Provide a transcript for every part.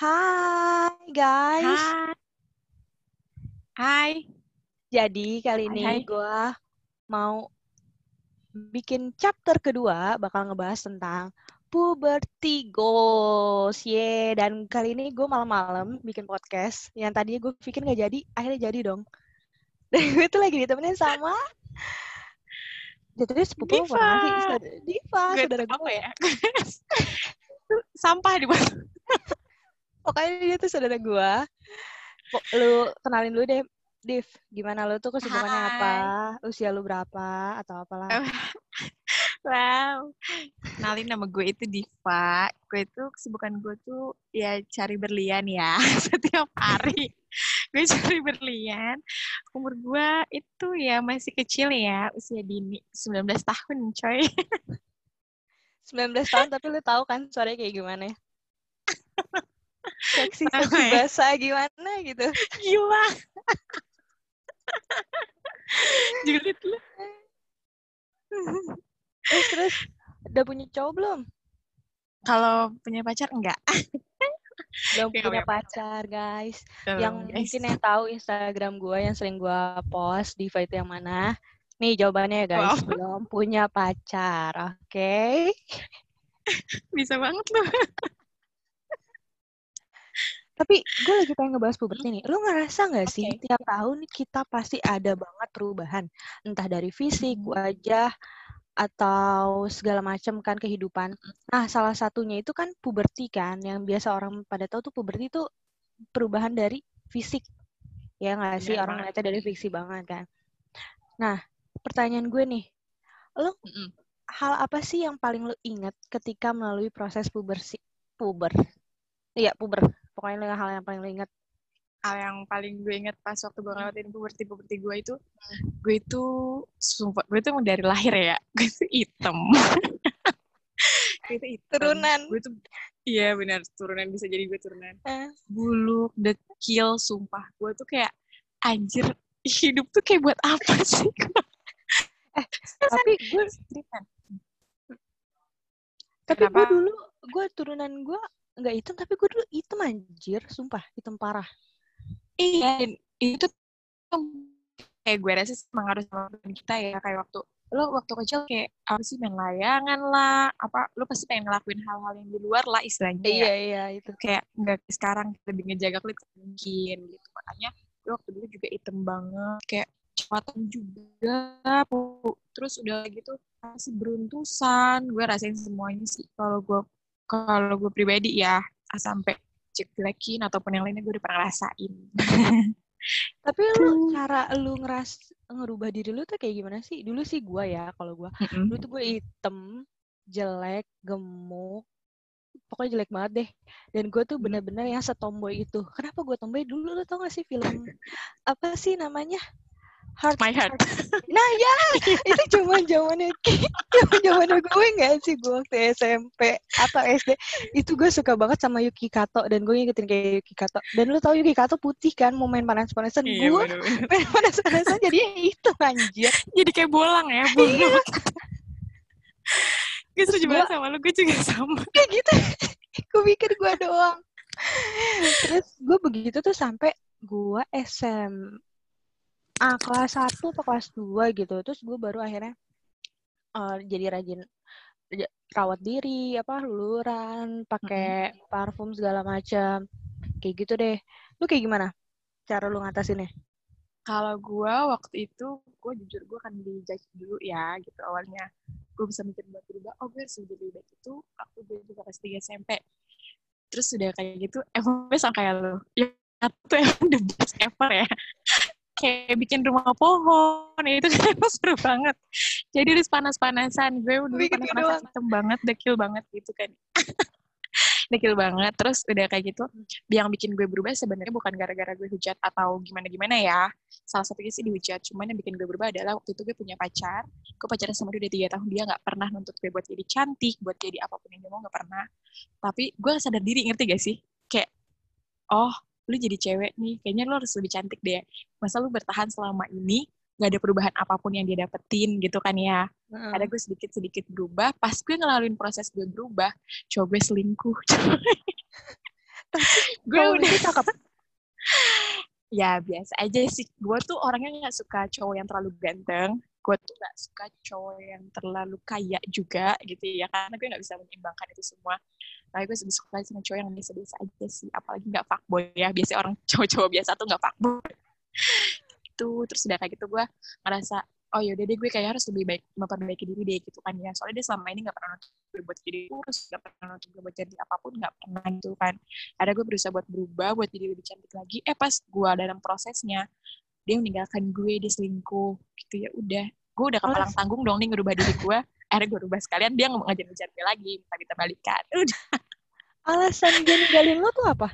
Hai guys. Hai. Hai. Jadi kali Hai, ini gue mau bikin chapter kedua bakal ngebahas tentang puberty goals. Ye, dan kali ini gue malam-malam bikin podcast. Yang tadinya gue pikir nggak jadi, akhirnya jadi dong. Dan gue tuh lagi ditemenin sama Jatuhnya sepupu Diva. Saudara- Diva, Gue saudara gue. ya? Sampah di bawah. Pokoknya dia tuh saudara gue. Lu kenalin dulu deh, Div. Gimana lu tuh kesibukannya apa? Usia lu berapa? Atau apalah? Wow. Kenalin nama gue itu Diva. Gue itu kesibukan gue tuh ya cari berlian ya setiap hari. gue cari berlian. Umur gue itu ya masih kecil ya, usia dini 19 tahun, coy. 19 tahun tapi lu tahu kan suaranya kayak gimana ya? Seksi, seksi ya. basah gimana gitu. Gila. Julid lu. Terus, terus udah punya cowok belum? Kalau punya pacar enggak? Belum Oke, punya pacar, guys. Yang guys. mungkin yang tahu Instagram gue yang sering gue post Diva itu yang mana? Nih jawabannya ya guys, Wow. belum punya pacar, oke? bisa banget lu. Tapi gue lagi pengen ngebahas puberti nih. Lu ngerasa nggak sih Oke. tiap tahun kita pasti ada banget perubahan, entah dari fisik, Mhm. wajah, atau segala macam kan kehidupan. Nah, salah satunya itu kan puberti kan, yang biasa orang pada tahu tuh puberti itu perubahan dari fisik. Ya nggak sih orang ngeliatnya dari fisik banget kan. Nah, pertanyaan gue nih, lu Mm-mm. hal apa sih yang paling lu ingat ketika melalui proses pubersi puber? Iya, puber. Pokoknya hal yang paling lu ingat. hal yang paling gue inget pas waktu gue ngelewatin puberti puberti gue itu gue itu sumpah gue emang dari lahir ya gue tuh hitam. Gue tuh hitam. Turunan. gue tuh iya benar turunan bisa jadi gue turunan. Eh. buluk dekil sumpah gue tuh kayak anjir hidup tuh kayak buat apa sih? Eh, Tapi gue tapi gue dulu gue turunan gue nggak hitam tapi gue dulu hitam anjir, sumpah hitam parah. iya itu kayak gue rasa harus sama kita ya. Kayak waktu lo waktu kecil kayak apa sih main layangan lah apa lo pasti pengen ngelakuin hal-hal yang di luar lah istilahnya ya. Iya iya itu. kayak nggak sekarang lebih ngejaga kulit mungkin gitu. Makanya gue waktu dulu juga item banget. Kayak cepatan juga terus udah gitu masih beruntusan. Gue rasain semuanya sih kalau gue kalau gue pribadi ya ah, sampai jelek-jelekin ataupun yang lainnya gue udah pernah rasain Tapi lu cara lu ngeras ngerubah diri lu tuh kayak gimana sih? Dulu sih gue ya kalau gue dulu tuh gue hitam, jelek, gemuk, pokoknya jelek banget deh. Dan gue tuh bener-bener yang setomboy itu. Kenapa gue tomboy dulu? Lu tau gak sih film apa sih namanya? Heart. My Heart. Nah ya, itu zaman zamannya zaman zamannya gue nggak sih gue waktu SMP atau SD itu gue suka banget sama Yuki Kato dan gue ngikutin kayak Yuki Kato. Dan lu tau Yuki Kato putih kan, mau main panas-panasan. iya gue main panas-panasan jadinya itu anjir. jadi kayak bolang ya bolang gue setuju Gua- banget sama lu gue juga sama kayak gitu gue pikir gue doang terus gue begitu tuh sampai gue SMA kelas 1 atau kelas 2 gitu. Terus gue baru akhirnya eh, jadi rajin rawat diri apa luluran pakai parfum segala macam. Kayak gitu deh. Lu kayak gimana cara lu ngatasinnya? Kalau gue waktu itu gue jujur gue akan dijudge dulu ya gitu awalnya. Gue bisa mikir buat berubah oh gue harus jadi baik itu. Aku juga kelas 3 SMP terus udah kayak gitu emang sama kayak lo ya itu emang the best ever ya kayak bikin rumah pohon itu kan seru banget. Jadi harus panas-panasan gue Bikin gitu panas-panasan hitam banget dekil banget gitu kan. Dekil banget terus udah kayak gitu yang bikin gue berubah sebenarnya bukan gara-gara gue hujat atau gimana-gimana ya. Salah satunya sih dihujat cuman yang bikin gue berubah adalah waktu itu gue punya pacar. Gue pacaran sama dia udah tiga tahun dia nggak pernah nuntut gue buat jadi cantik buat jadi apa pun yang dia mau nggak pernah. Tapi gue sadar diri ngerti gak sih? Kayak oh lu jadi cewek nih kayaknya lu harus lebih cantik deh. Masa lu bertahan selama ini nggak ada perubahan apa pun yang dia dapetin gitu kan ya. Heeh. ada gue sedikit sedikit berubah pas gue ngelaluin proses gue berubah coba gue selingkuh gue udah cakep. ya biasa aja sih. Gue tuh orangnya nggak suka cowok yang terlalu ganteng gue tuh nggak suka cowok yang terlalu kaya juga gitu ya karena gue nggak bisa menyeimbangkan itu semua. Tapi gue lebih suka sama cowok yang biasa-biasa aja sih apalagi nggak fuckboy ya. Biasanya orang cowok-cowok biasa tuh nggak fuckboy. Itu terus udah kayak gitu gue ngerasa oh yaudah deh gue kayak harus lebih baik memperbaiki diri deh gitu kan ya. Soalnya dia selama ini nggak pernah nonton gue buat jadi kurus nggak pernah nonton gue buat jadi apa pun nggak pernah gitu kan. Ada gue berusaha buat berubah buat jadi lebih cantik lagi. Eh pas gue dalam prosesnya dia meninggalkan gue dia selingkuh gitu ya udah. Gue udah kepalang tanggung dong nih ngerubah diri gue. Akhirnya gue rubah sekalian dia nggak ngajar-ngajar gue lagi minta kita balikan. Udah. Alasan dia ninggalin lo tuh apa?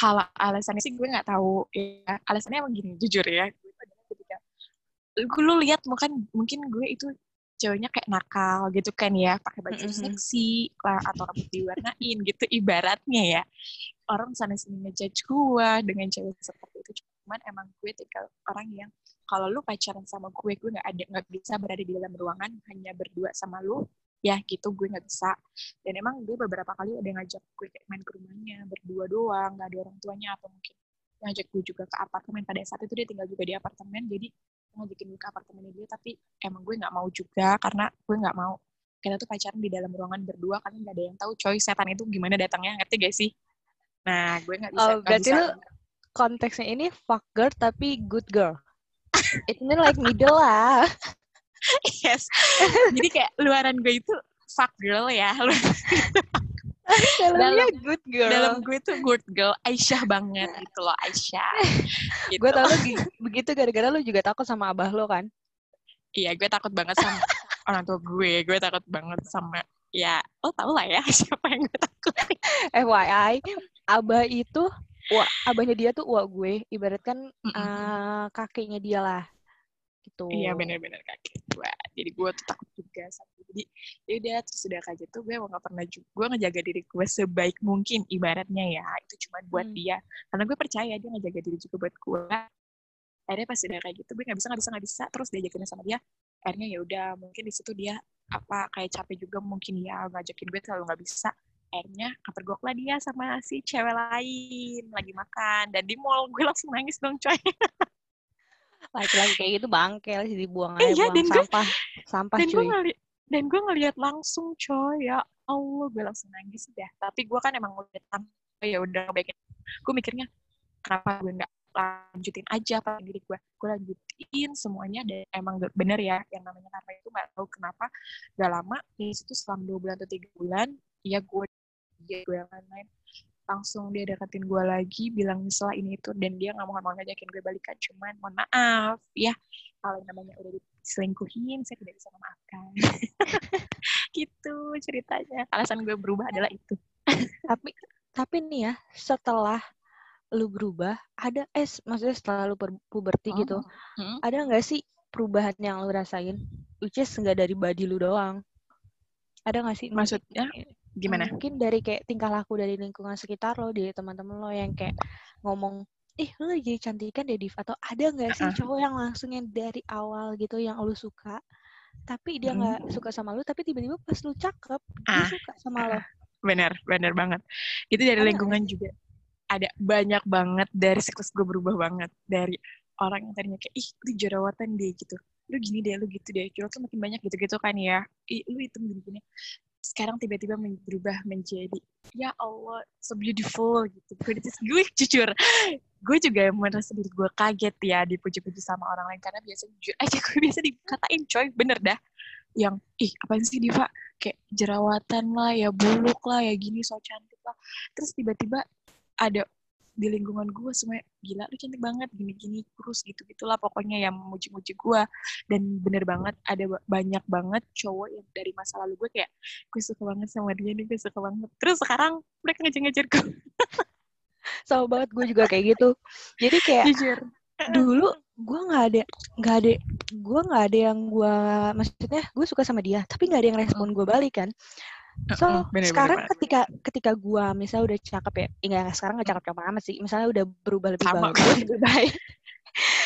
kalau alasannya sih gue nggak tahu ya. Alasannya emang gini jujur ya. Ketika gue lu lihat mungkin mungkin gue itu cowoknya kayak nakal gitu kan ya pakai baju Mm-mm. seksi lah atau rambut diwarnain gitu ibaratnya ya. Orang sana sini ngejudge gue dengan cewek seperti cuman emang gue tinggal orang yang kalau lu pacaran sama gue gue nggak ada nggak bisa berada di dalam ruangan hanya berdua sama lu ya gitu gue nggak bisa. Dan emang gue beberapa kali ada ngajak gue kayak main ke rumahnya berdua doang nggak ada orang tuanya atau mungkin ngajak gue juga ke apartemen. Pada saat itu dia tinggal juga di apartemen jadi ngajakin gue ke apartemennya dia tapi emang gue nggak mau juga karena gue nggak mau kita tuh pacaran di dalam ruangan berdua karena nggak ada yang tahu coy setan itu gimana datangnya ngerti gak sih? Nah gue nggak bisa Oh, berarti bisa lu konteksnya ini fuck girl tapi good girl. Itu ini like middle lah. yes jadi kayak luaran gue itu fuck girl ya Dalamnya good girl. dalam gue tuh good girl Aisyah banget gitu loh Aisyah gitu. Gue tau lu gi- begitu gara-gara lu juga takut sama abah lo kan. iya gue takut banget sama orang tua gue gue takut banget sama ya lo tau lah ya siapa yang gue takut FYI, abah itu wah abahnya dia tuh uak gue, ibaratkan Mm-mm. eh, kakeknya dia lah. Gitu. Iya benar-benar kakek gue. Jadi gue tuh takut juga sama dia. Jadi ya udah terus udah kayak gitu gue nggak pernah juga gue ngejaga diri gue sebaik mungkin ibaratnya ya itu cuma buat Hmm. dia karena gue percaya dia ngejaga diri juga buat gue. Akhirnya pas udah kayak gitu gue nggak bisa nggak bisa nggak bisa terus diajakin sama dia. Akhirnya ya udah mungkin di situ dia apa kayak capek juga mungkin ya ngajakin gue terlalu nggak bisa. Akhirnya kepergok lah dia sama si cewek lain lagi makan dan di mall gue langsung nangis dong coy. Laki-laki kayak gitu bangke lah dibuang aja Iya, buang dan gue- sampah. Sampah dan gue cuy. ngeli dan gue ngelihat langsung coy ya Allah gue langsung nangis deh tapi gue kan emang udah tahu ya udah ngebaikin gue mikirnya kenapa gue nggak lanjutin aja apa diri gue gue lanjutin semuanya dan emang bener ya yang namanya karma itu nggak tahu kenapa gak lama di situ selama dua bulan atau tiga bulan ya gue dia gue yang lain-lain langsung dia deketin gue lagi bilang misalnya ini itu dan dia nggak mau mau ngajakin gue balikan cuman mohon maaf ya kalau namanya udah diselingkuhin saya tidak bisa memaafkan gitu ceritanya alasan gue berubah adalah itu Tapi tapi nih ya, setelah lu berubah, ada eh maksudnya setelah lu puberti gitu, Hmm. ada nggak sih perubahan yang lu rasain? Which is nggak dari body lu doang. Ada nggak sih? Maksudnya gimana? Mungkin dari kayak tingkah laku dari lingkungan sekitar lo, dari teman-teman lo yang kayak ngomong, ih lu lagi cantikan deh Div. Atau ada nggak sih Uh-uh. cowok yang langsung yang dari awal gitu yang lu suka, tapi dia nggak Mm. suka sama lu, tapi tiba-tiba pas lu cakep, dia Ah, suka sama lo. benar benar banget. Itu dari Ada lingkungan juga. Ada banyak banget. Dari siklus gue berubah banget. Dari orang yang tadinya kayak ih lu jerawatan deh gitu. Lu gini deh lu gitu deh. Jerawat lu makin banyak gitu-gitu kan ya. Ih lu hitam gini-gini sekarang tiba-tiba men- berubah menjadi ya Allah so beautiful gitu. Gue gue jujur gue juga merasa diri gue kaget ya dipuji-puji sama orang lain. Karena biasa jujur aja gue biasa dikatain coy. Bener dah. Yang ih apaan sih Diva? Kayak jerawatan lah ya buluk lah ya gini so cantik lah. Terus tiba-tiba ada di lingkungan gue semuanya gila lu cantik banget gini-gini kurus gitu gitulah pokoknya yang memuji-muji gue dan bener banget ada ba- banyak banget cowok yang dari masa lalu gue kayak gue suka banget sama dia nih gue suka banget. Terus sekarang mereka ngejar-ngejar gue Sama banget gue juga kayak gitu. Jadi kayak jujur. dulu gue nggak ada nggak ada gue nggak ada yang gue maksudnya gue suka sama dia tapi nggak ada yang respon gue balik kan so bener-bener sekarang ketika ketika gue misalnya udah cakep ya enggak sekarang nggak cakep cakep amat sih misalnya udah berubah lebih Sama, bagus lebih baik.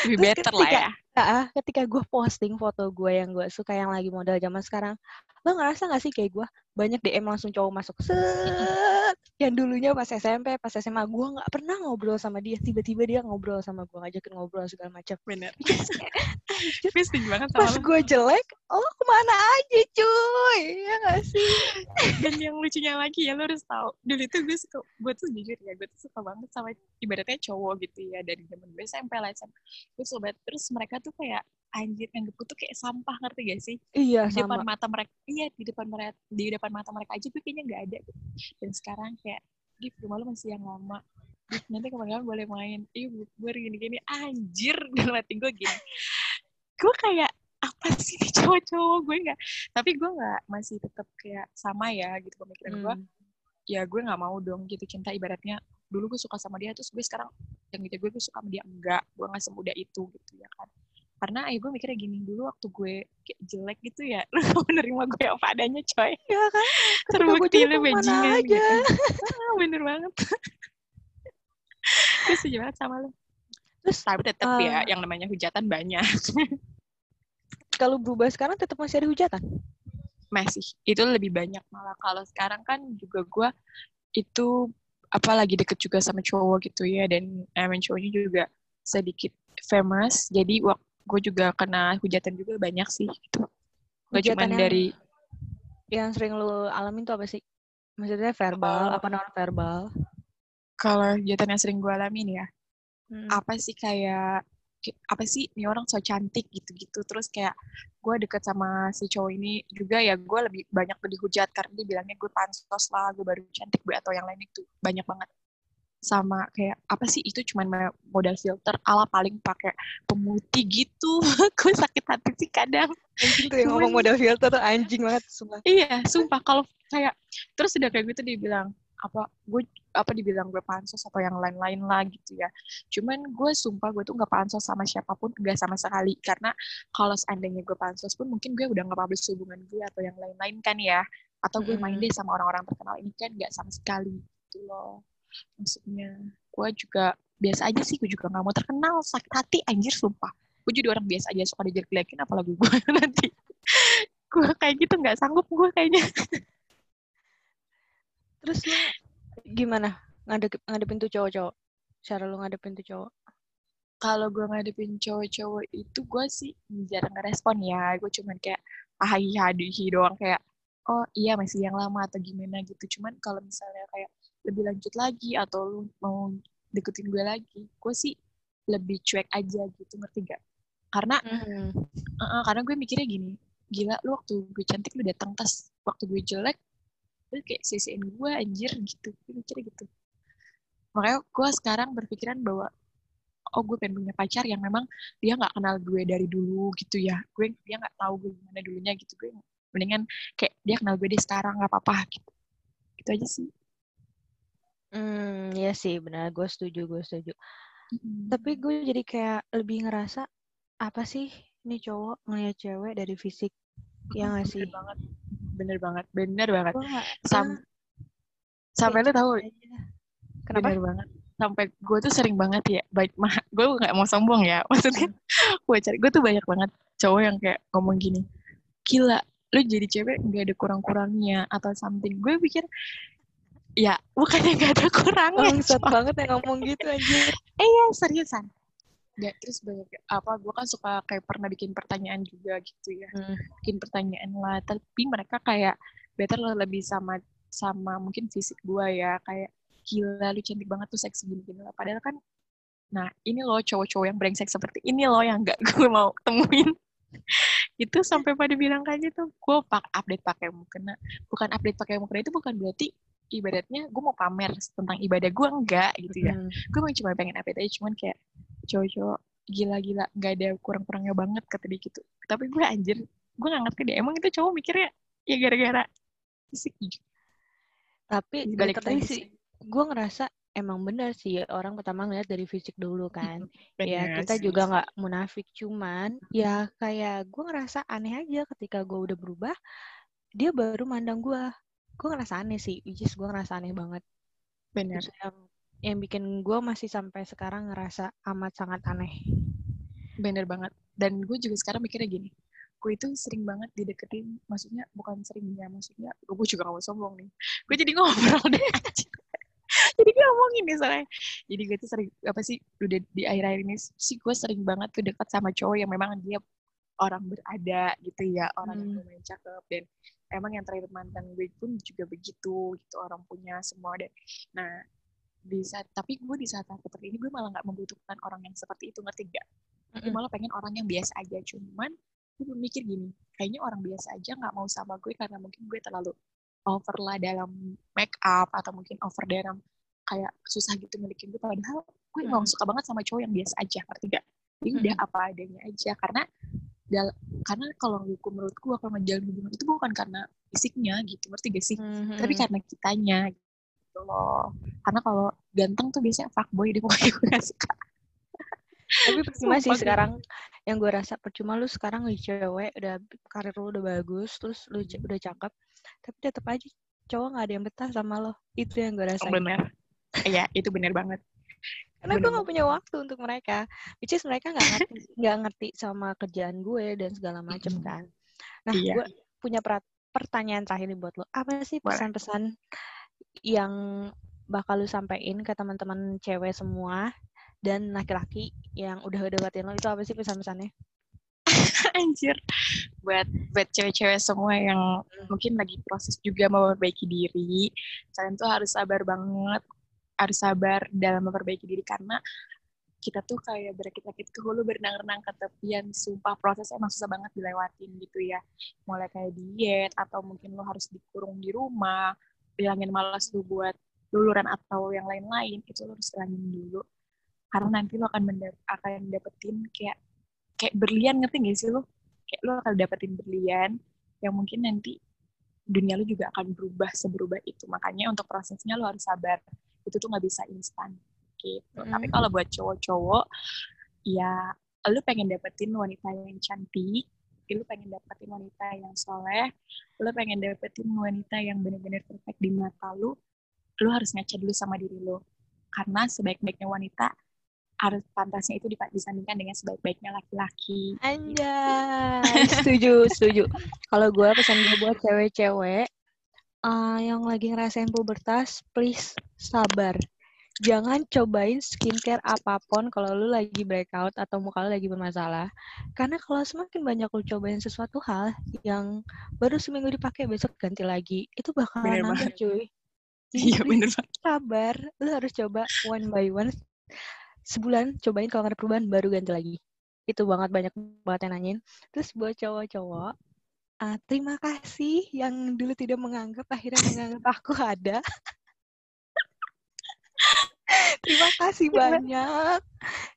Lebih Terus better lah ketika- ya. Ah, ketika gue posting foto gue yang gue suka yang lagi model zaman sekarang lo ngerasa nggak sih kayak gue banyak DM langsung cowok masuk set yang dulunya pas SMP, pas SMA gue nggak pernah ngobrol sama dia, tiba-tiba dia ngobrol sama gue, ngajakin ngobrol segala macam. Bener. Setuju banget sama pas gue jelek, oh ke mana aja cuy, ya gak sih? Dan yang lucunya lagi ya lo harus tahu. Dulu itu gue suka, gue tuh jujur ya, gue tuh suka banget sama ibaratnya cowok gitu ya dari zaman gue SMP lah SMP. Gue suka banget. Terus mereka tuh kayak anjir nganggep gue tuh kayak sampah ngerti gak sih? Iya di depan sama. mata mereka iya di depan mereka di depan mata mereka aja gue kayaknya nggak ada gitu. dan sekarang kayak di rumah lu masih yang lama nanti kapan-kapan boleh main ih gue gini-gini anjir dalam hati gue gini gue kayak apa sih nih cowok-cowok gue nggak tapi gue nggak masih tetap kayak sama ya gitu pemikiran gue Hmm. ya gue nggak mau dong gitu cinta ibaratnya dulu gue suka sama dia terus gue sekarang yang gitu gue gue suka sama dia enggak gue nggak semudah itu gitu ya kan karena ya gue mikirnya gini dulu waktu gue kayak jelek gitu ya lu menerima gue apa adanya coy. Iya kan? Ketika gue terbukti lu bajingan aja. gitu bener banget. Gue setuju banget sama lu. Terus tapi tetap ya eh, yang namanya hujatan banyak. kalau berubah sekarang tetap masih ada hujatan. masih. Itu lebih banyak malah. Kalau sekarang kan juga gue itu apa lagi deket juga sama cowok gitu ya. Dan emang cowoknya juga sedikit famous. Jadi wak gue juga kena hujatan juga banyak sih gitu gak yang dari yang sering lu alamin tuh apa sih? Maksudnya verbal, Eh, apa non verbal? kalau hujatan yang sering gue alamin ya Hmm. apa sih kayak apa sih ini orang so cantik gitu-gitu terus kayak gue deket sama si cowok ini juga ya gue lebih banyak dihujat karena dia bilangnya gue pansos lah gue baru cantik gue atau yang lain itu banyak banget sama kayak apa sih itu cuman ma- modal filter ala paling pakai pemutih gitu. Gue sakit hati sih kadang. Anjing tuh yang Cuman- ngomong model filter tuh anjing banget sumpah. iya sumpah. Kalau kayak terus udah kayak gitu dia bilang apa gue apa dibilang gue pansos atau yang lain-lain lah gitu ya. Cuman gue sumpah gue tuh nggak pansos sama siapa pun nggak sama sekali. Karena kalau seandainya gue pansos pun mungkin gue udah nggak publish hubungan gue atau yang lain-lain kan ya. Atau gue main Mm-mm. deh sama orang-orang terkenal ini kan nggak sama sekali gitu loh maksudnya gue juga biasa aja sih gue juga nggak mau terkenal sakit hati anjir sumpah. Gue jadi orang biasa aja suka dijelek-jelekin apalagi gue nanti. Gue kayak gitu nggak sanggup gue kayaknya. Terus lu gimana? Ngadep ngadepin tuh cowok-cowok? Cara lu ngadepin tuh cowok? kalau gue ngadepin cowok-cowok itu gue sih jarang ngerespon ya. Gue cuman kayak ahi hadihi doang kayak oh iya masih yang lama atau gimana? gitu. Cuman kalau misalnya kayak lebih lanjut lagi atau lu mau deketin gue lagi gue sih lebih cuek aja gitu ngerti gak karena Hmm. uh-uh, karena gue mikirnya gini gila lu waktu gue cantik lu datang tas waktu gue jelek lu kayak sisiin gue anjir gitu. Gue mikirnya gitu. Makanya gue sekarang berpikiran bahwa oh gue pengen punya pacar yang memang dia nggak kenal gue dari dulu gitu ya. Gue dia nggak tahu gue gimana dulunya gitu. Gue mendingan kayak dia kenal gue di sekarang nggak apa-apa gitu. Gitu aja sih Hmm, iya sih benar, gue setuju, gue setuju. Mm. Tapi gue jadi kayak lebih ngerasa apa sih ini cowok ngeliat cewek dari fisik, ya nggak sih? bener banget bener banget bener banget. Sam- sampai lu tahu aja. Kenapa? bener banget sampai gue tuh sering banget ya baik mah gue nggak mau sombong ya maksudnya gue cari gue tuh banyak banget cowok yang kayak ngomong gini gila lu jadi cewek nggak ada kurang-kurangnya atau something gue pikir ya bukannya nggak ada kurangnya Bangsat coy. banget yang ngomong gitu anjir. eh ya seriusan. Nggak, terus banyak apa gue kan suka kayak pernah bikin pertanyaan juga gitu ya. Hmm. bikin pertanyaan lah tapi mereka kayak better lah lebih sama sama mungkin fisik gue ya. Kayak gila lu cantik banget tuh seksi gini gini lah. Padahal kan nah ini loh cowok-cowok yang brengsek seperti ini loh yang gak gue mau temuin. Itu sampai pada bilang kayak gitu. Gue pak update pakai mukena bukan update pakai mukena itu bukan berarti ibaratnya gue mau pamer tentang ibadah gue enggak gitu ya Hmm. gue cuma pengen update aja cuman kayak cowok-cowok gila-gila nggak ada kurang-kurangnya banget kata dia gitu tapi gue anjir gue gak ngerti deh emang itu cowok mikirnya ya gara-gara fisik Tapi dari balik tadi lagi sih, gue ngerasa emang benar sih orang pertama ngeliat dari fisik dulu kan. ya Bener kita sih. juga nggak munafik cuman ya kayak gue ngerasa aneh aja ketika gue udah berubah dia baru mandang gue gue ngerasa aneh sih is gue ngerasa aneh banget. Bener. Itu yang yang bikin gue masih sampai sekarang ngerasa amat sangat aneh. Bener banget. Dan gue juga sekarang mikirnya gini gue itu sering banget dideketin maksudnya bukan sering ya maksudnya gue juga gak mau sombong nih. Gue jadi ngobrol deh jadi gue ngomongin nih soalnya. Jadi gue tuh sering apa sih udah di akhir-akhir ini sih gue sering banget tuh dekat sama cowok yang memang dia orang berada gitu ya orang hmm. yang lumayan cakep dan emang yang terakhir mantan gue pun juga begitu gitu orang punya semua deh nah di saat tapi gue di saat seperti ini gue malah nggak membutuhkan orang yang seperti itu ngerti gak? Gue malah pengen orang yang biasa aja cuman gue berpikir gini kayaknya orang biasa aja nggak mau sama gue karena mungkin gue terlalu over lah dalam make up atau mungkin over dalam kayak susah gitu milikin gue padahal gue emang hmm. suka banget sama cowok yang biasa aja ngerti gak jadi hmm. udah apa adanya aja karena karena kalau gue menurut gue kalau menjalin hubungan itu bukan karena fisiknya gitu ngerti gak sih? Hmm. tapi karena kitanya gitu loh. Karena kalau ganteng tuh biasanya fuckboy deh pokoknya gue gak suka. Tapi percuma sih sekarang yang gue rasa percuma lu sekarang lu cewek udah karir lu udah bagus terus lu udah cakep tapi tetap aja cowok gak ada yang betah sama lo. Itu yang gue rasa oh, bener. Iya itu bener banget karena gue gak punya waktu untuk mereka which is mereka gak ngerti nggak ngerti sama kerjaan gue dan segala macem kan nah iya. gue punya pertanyaan terakhir nih buat lo apa sih pesan-pesan yang bakal lu sampaikan ke teman-teman cewek semua dan laki-laki yang udah deketin lo itu apa sih pesan-pesannya? Anjir. Buat buat cewek-cewek semua yang hmm. mungkin lagi proses juga mau memperbaiki diri, kalian tuh harus sabar banget, harus sabar dalam memperbaiki diri karena kita tuh kayak berakit-rakit ke hulu berenang-renang ke tepian. Sumpah prosesnya emang susah banget dilewatin gitu ya. Mulai kayak diet atau mungkin lo harus dikurung di rumah bilangin malas lu buat luluran atau yang lain-lain itu lo harus hilangin dulu. Karena nanti lo akan mendap akan dapetin kayak kayak berlian ngerti gak sih lo? Kayak lo akan dapetin berlian yang mungkin nanti dunia lo juga akan berubah seberubah itu. Makanya untuk prosesnya lo harus sabar itu tuh nggak bisa instan gitu mm. tapi kalau buat cowok-cowok ya lo pengen dapetin wanita yang cantik lo pengen dapetin wanita yang soleh lo pengen dapetin wanita yang benar-benar perfect di mata lo lo harus ngaca dulu sama diri lo karena sebaik-baiknya wanita harus pantasnya itu disandingkan dengan sebaik-baiknya laki-laki. Anjay, setuju, setuju. Kalau gue pesan gue buat cewek-cewek uh, yang lagi ngerasain pubertas, please sabar. Jangan cobain skincare apa pun kalau lu lagi breakout atau muka lu lagi bermasalah. Karena kalau semakin banyak lu cobain sesuatu hal yang baru seminggu dipakai besok ganti lagi, itu bakalan nambah cuy. Iya bener banget. Sabar, lu harus coba one by one sebulan cobain kalau ada perubahan baru ganti lagi itu banget banyak banget yang nanyain terus buat cowok-cowok uh, terima kasih yang dulu tidak menganggap akhirnya menganggap aku ada terima kasih banyak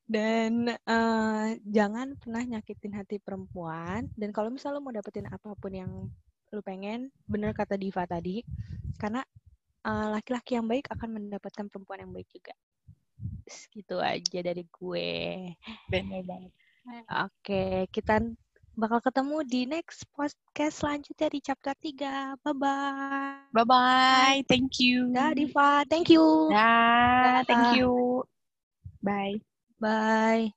dan uh, jangan pernah nyakitin hati perempuan dan kalau misalnya lo mau dapetin apa pun yang lo pengen bener kata Diva tadi karena eh, laki-laki uh, yang baik akan mendapatkan perempuan yang baik juga gitu aja dari gue. Benar banget. Oke, kita bakal ketemu di next podcast selanjutnya di chapter 3. Bye-bye. Bye-bye. Thank you. Dah, Diva. Thank you. Dah, thank you. Bye. Bye.